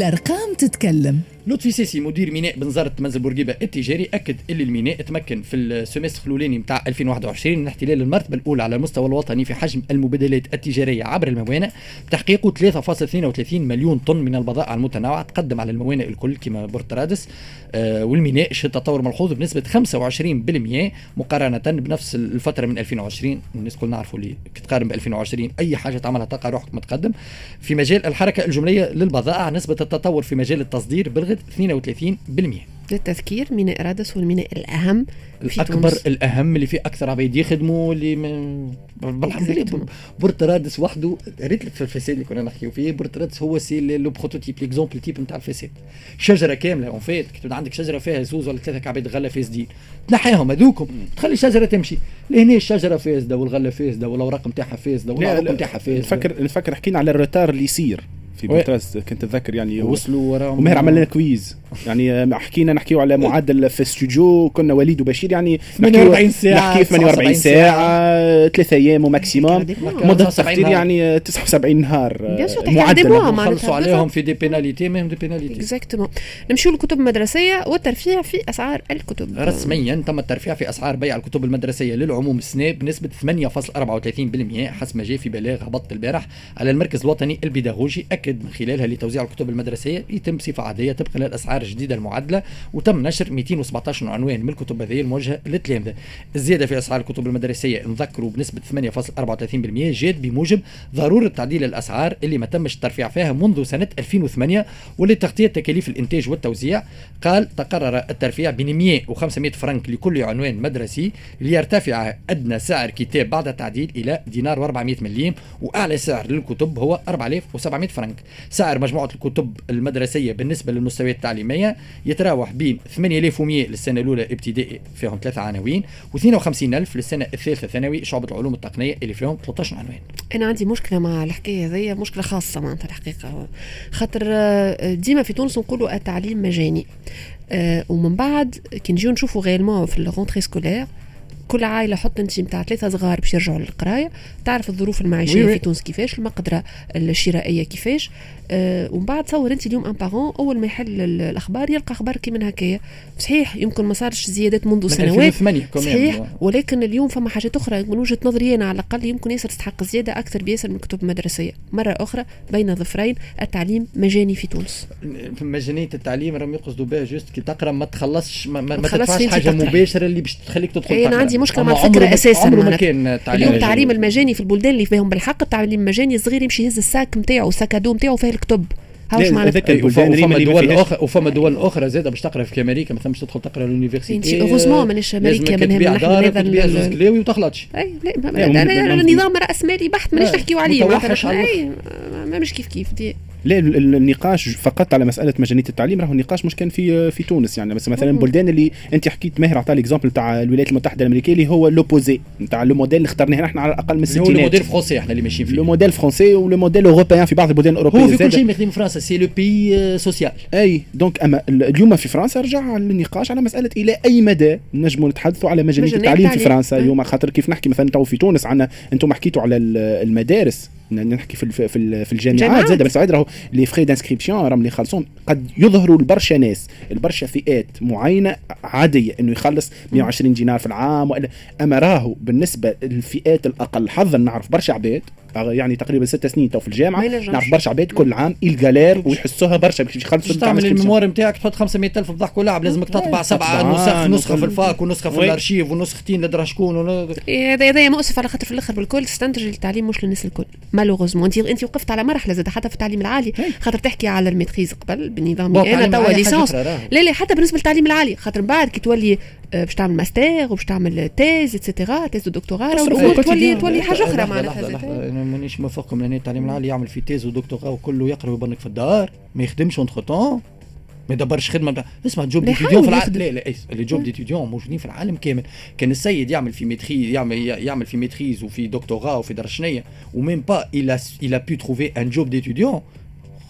الأرقام تتكلم. لطفي سيسي مدير ميناء بنزرة منزل بورقيبة التجاري أكد أن الميناء تمكن في السمستر الأولاني نتاع 2021 من احتلال المرتبة الأولى على المستوى الوطني في حجم المبادلات التجارية عبر الموانئ بتحقيق 3.32 مليون طن من البضائع المتنوعة تقدم على الموانئ الكل كما بورترادس. آه والميناء شهد تطور ملحوظ بنسبة 25% مقارنة بنفس الفترة من 2020 الناس كل نعرفوا اللي تقارن ب 2020 أي حاجة تعملها تلقى روحك متقدم. في مجال الحركة الجملية للبضائع نسبة التطور في مجال التصدير بلغت 32% للتذكير ميناء رادس هو الميناء الأهم في الأكبر تونس. الأهم اللي فيه أكثر عباد يخدموا اللي من بالحمد لله. بورترادس وحده ريت لك في الفساد اللي كنا نحكيو فيه بورترادس هو سي لو بروتوتيب ليكزومبل تيب نتاع الفساد. شجرة كاملة اون فيت كي عندك شجرة فيها زوز ولا ثلاثة كعباد غله فاسدين تنحيهم هذوكم. تخلي الشجرة تمشي. لهنا الشجرة فاسدة والغله فاسدة والأوراق نتاعها فاسدة والأوراق نتاعها فاسدة. نفكر نفكر حكينا على ال retard اللي يصير. في بوتاس كنت أتذكر يعني وصلوا وراهم وماهر عمل لنا quiz يعني حكينا نحكيو على معدل في الاستوديو كنا وليد وبشير يعني 48 ساعة نحكي 48 ساعة ثلاثة أيام و maximum. مدة التقدير يعني 79 نهار معدل. نخلصوا عليهم في دي بيناليتي ميم دي بيناليتي exactement. نمشيو للكتب المدرسية والترفيع في أسعار الكتب. رسميا تم الترفيع في أسعار بيع الكتب المدرسية للعموم. السنة بنسبه 8.34% حسب ما جاء في بلاغ هبط البارح على المركز الوطني البيداغوجي. أكد من خلالها لتوزيع الكتب المدرسية يتم بصفه عادية طبقا للاسعار الجديده المعدله وتم نشر 217 عنوان من الكتب هذه الموجهة للتلامذة. الزيادة في أسعار الكتب المدرسية نذكروا بنسبة 8.34% جات بموجب ضرورة تعديل الأسعار اللي ما تمش الترفيع فيها منذ سنة 2008 ولتغطية تكاليف الإنتاج والتوزيع. قال تقرر الترفيع ب 100 و500 فرنك لكل عنوان مدرسي ليرتفع أدنى سعر كتاب بعد التعديل إلى دينار و400 مليم وأعلى سعر للكتب هو 4700 فرنك. سعر مجموعة الكتب المدرسية بالنسبة للمستويات التعليميه يتراوح بين 8100 للسنة الأولى ابتدائي فيهم ثلاثة عناوين و52000 للسنة الثالثة ثانوي شعبة العلوم التقنية اللي فيهم 13 عنوان. أنا عندي مشكلة مع الحكاية هذه مشكلة خاصة معناتها الحقيقة. خاطر آه، ديما في تونس نقولوا التعليم مجاني. آه، ومن بعد كي نجيو نشوفوا guerment في ال rentrée scolaire كل عائلة حط انت نتاع ثلاثة صغار باش يرجعوا للقراية. تعرف الظروف المعيشية في تونس كيفاش المقدرة الشرائية كيفاش. آه ومن بعد تصور أنت اليوم ان بارون أول ما يحل الأخبار يلقى أخبار كي من هكايا. صحيح يمكن ما صارش زيادات منذ سنوات. صحيح ولكن اليوم فما حاجات أخرى. من وجهة نظري أنا على الأقل يمكن ياسر تستحق زيادة أكثر بياسر من الكتب المدرسية. مرة أخرى بين ظفرين التعليم مجاني في تونس. مجانية التعليم راهم يقصدوا بها juste كي تقرأ ما تخلصش ما, ما, ما تدفعش حاجة مباشرة اللي باش تخليك تدخل أنا عندي مشكلة مع الفكرة أساسا اليوم التعليم المجاني في البلدان اللي فيهم بالحق التعليم المجاني الصغير يمشي يهز الساك نتاعو الساكادو نتاعو فيه الكتب. هاوش معناتها؟ وفما دول أخرى وفما دول أخرى زاد باش تقرأ في أمريكا مثلا باش تدخل تقرأ لونيفرسيتي اوغوزمون مانيش أمريكا من نحن هذا الكلاوي وتخلطش أي لا نظام رأس مالي بحت مانيش نحكيو عليه. ما مش كيف كيف دي لا النقاش فقط على مسألة مجانية التعليم راهو النقاش مش كان في في تونس يعني. بس مثلا البلدان اللي أنت حكيت ماهر عطى الاكزامبل تاع الولايات المتحدة الأمريكية اللي هو لوبوزي نتاع لو موديل اللي اخترناه إحنا على الأقل من الستينات هو الموديل français إحنا اللي ماشيين فيه. le modèle français و le modèle européen في بعض البلدان الأوروبية هو في كل شيء مخدم فرنسا c'est le pays social أي donc أما اليوم في فرنسا رجع النقاش على مسألة إلى أي مدى نجموا نتحدثوا على مجانية التعليم في فرنسا اليوم؟ خاطر كيف نحكي مثلا تو في تونس عندنا أنتم حكيتوا على المدارس نحكي في في, في الجامعات زاد بس راهو les frais d'inscription راهم اللي يخلصون قد يظهروا لبرشا ناس البرشا فئات معينة عادية إنه يخلص 120 دينار في العام وإلا. أما راهو بالنسبة للفئات الأقل حظا نعرف برشا عباد يعني تقريبا ست سنين تو في الجامعة. نعرف برشا عباد كل عام الجالير ويحسوها برشا. باش يخلصوا تعمل الميموار نتاعك تحط 500000 بضحك ولعب لازمك تطبع سبعة. نسخ نسخة في الفاك ونسخة في الأرشيف ونسختين لدرا شكون هذا هذا مؤسف على خاطر في الأخر بالكل تستنتج التعليم مش للناس الكل. مالوغوزمون انت أنت وقفت على مرحلة زاد حتى في التعليم العالي. خاطر تحكي على الميتريز قبل بالنظام أنا توا ليسونس لا لا حتى بالنسبة للتعليم العالي. خاطر بعد كي تولي باش تعمل ماستر وباش تعمل thèse et cetera thèse de doctorat تولي تولي حاجة أخرى معناتها أنا مانيش موافقكم لأن التعليم العالي يعمل في thèse و doctorat وكله يقرا ويبنك في الدار ما يخدمش entre-temps ما يدبرش خدمه اسمع job d'étudiant في العالم لا لا اللي job d'étudiant موجودين في العالم كامل. كان السيد يعمل في maîtri يعمل يعمل في maîtrise وفي دكتوراه وفي درشنيه و même pas il a pu trouver un job d'étudiant.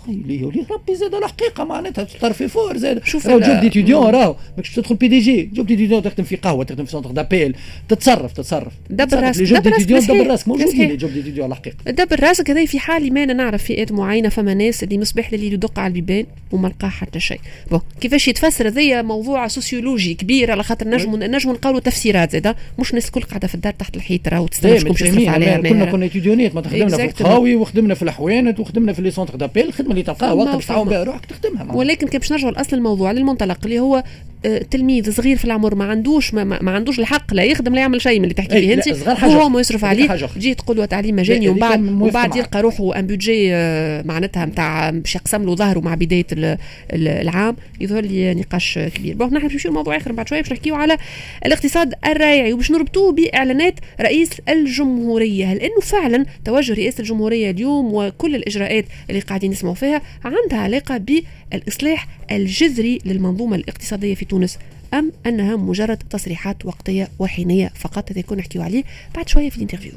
ليه وليه ربي زاد الحقيقة معناتها طرفي فور زاد. شوف راهو job d'étudiant راهو ماكش تدخل PDG job d'étudiant تخدم في قهوة تخدم في centre d'appel تتصرف تتصرف. دبر راسك job d'étudiant دبر راسك موجودين job d'étudiant الحقيقة. دبر راسك هذا في حال ما أنا نعرف فئات معينة فما ناس اللي مصباح الليل يدق على البيبان وما لقى حتى شيء. bon كيفاش يتفسر هذايا موضوع سوسيولوجي كبير على خاطر نجم نجم نقولوا تفسيرات زاده؟ مش الناس الكل قاعدة في الدار تحت الحيط راهو تستنى شكون تصرف عليها كنا كنا étudiant ات ما تخدمنا في القهاوي وخدمنا في الحوانت وخدمنا في les centres d'appel الخدمه اللي تلقاها وقت باش تعاون بها روحك تخدمها ولكن كي باش نرجعوا لأصل الموضوع للمنطلق اللي هو آه، تلميذ صغير في العمر ما عندوش ما, ما عندوش الحق لا يخدم لا يعمل شيء من اللي تحكي فيه أنت هو ما يصرف عليه تجي تقول له تعليم مجاني ومن بعد ومن بعد يلقى روحه ان بودجي آه، معناتها نتاع باش يقسم له ظهره مع بداية العام. يظهر لي نقاش كبير. بون نحن نمشيو لموضوع آخر بعد شوية باش نحكيو على الاقتصاد الريعي وباش نربطوه بإعلانات رئيس الجمهورية. لأنه فعلا توجه رئاسه الجمهورية اليوم وكل الإجراءات اللي قاعدين نسمعوا فيها عندها علاقة بالإصلاح الجذري للمنظومة الاقتصادية في تونس أم أنها مجرد تصريحات وقتية وحينية فقط؟ هذا يكون نحكيو عليه بعد شوية في الانترفيو.